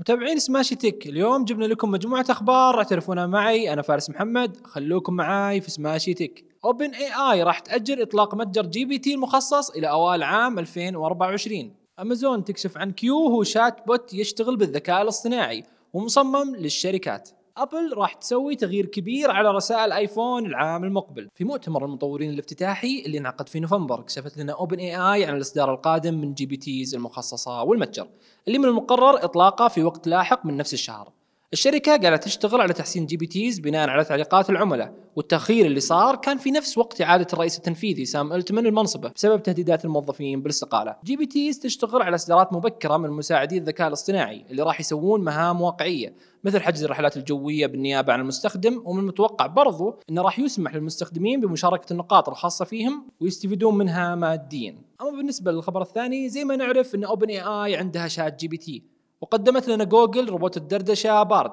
متابعين سماشي Tech اليوم جبنا لكم مجموعة أخبار تعرفوها معي. أنا فارس محمد. خلوكم معاي في سماشي Tech OpenAI راح تأجل إطلاق متجر GPT المخصص إلى أوائل عام 2024 أمازون تكشف عن Q هو chatbot يشتغل بالذكاء الاصطناعي ومصمم للشركات. أبل راح تسوي تغيير كبير على رسائل آيفون العام المقبل. في مؤتمر المطورين الافتتاحي اللي انعقد في نوفمبر كشفت لنا OpenAI عن الإصدار القادم من GPTs المخصصة والمتجر اللي من المقرر إطلاقه في وقت لاحق من نفس الشهر. الشركة قاعدة تشتغل على تحسين GPTs بناء على تعليقات العملاء والتأخير اللي صار كان في نفس وقت إعادة الرئيس التنفيذي سام ألتمان لمنصبه بسبب تهديدات الموظفين بالاستقالة. GPTs تشتغل على إصدارات مبكرة من مساعدي الذكاء الاصطناعي اللي راح يسوون مهام واقعية مثل حجز الرحلات الجوية بالنيابة عن المستخدم ومن المتوقع برضو أنه راح يسمح للمستخدمين بمشاركة النقاط الخاصة فيهم ويستفيدون منها ماديا. أما بالنسبة للخبر الثاني زي ما نعرف أن اوبن اي اي عندها شات جي بي تي وقدمت لنا جوجل روبوت الدردشة Bard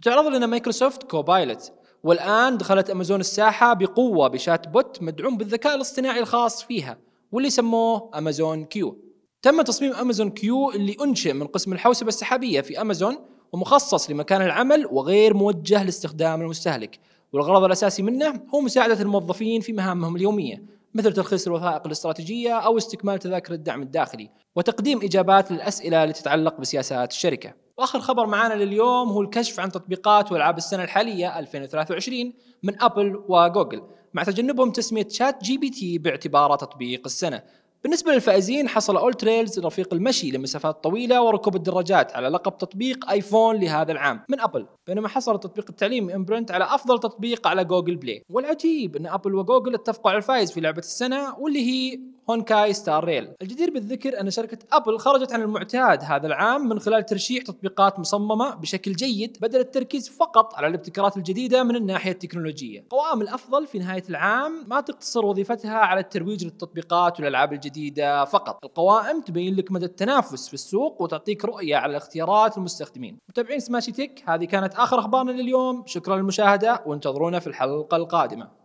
وتعرض لنا مايكروسوفت Copilot والآن دخلت أمازون الساحة بقوة ب chatbot مدعوم بالذكاء الاصطناعي الخاص فيها واللي سموه أمازون Q تم تصميم أمازون Q اللي أنشئ من قسم الحوسبة السحابية في أمازون ومخصص لمكان العمل وغير موجه لاستخدام المستهلك. والغرض الأساسي منه هو مساعدة الموظفين في مهامهم اليومية. مثل تلخيص الوثائق الاستراتيجية أو استكمال تذاكر الدعم الداخلي وتقديم إجابات للأسئلة التي تتعلق بسياسات الشركة. وآخر خبر معانا لليوم هو الكشف عن تطبيقات وألعاب السنة الحالية 2023 من أبل وجوجل مع تجنبهم تسمية ChatGPT باعتباره تطبيق السنة. بالنسبة للفائزين حصل AllTrails رفيق المشي لمسافات طويلة وركوب الدراجات على لقب تطبيق ايفون لهذا العام. من ابل، بينما حصل تطبيق التعليم Imprint على أفضل تطبيق على Google Play، والعجيب إن ابل وجوجل اتفقوا على الفائز في لعبة السنة واللي هي Honkai Star Rail. الجدير بالذكر أن شركة أبل خرجت عن المعتاد هذا العام من خلال ترشيح تطبيقات مصممة بشكل جيد بدل التركيز فقط على الابتكارات الجديدة من الناحية التكنولوجية. قوائم الأفضل في نهاية العام ما تقتصر وظيفتها على الترويج للتطبيقات والألعاب الجديدة فقط. القوائم تبين لك مدى التنافس في السوق وتعطيك رؤية على اختيارات المستخدمين. متابعين سماشي تك هذه كانت آخر أخبارنا لليوم. شكرا للمشاهدة وانتظرونا في الحلقة القادمة.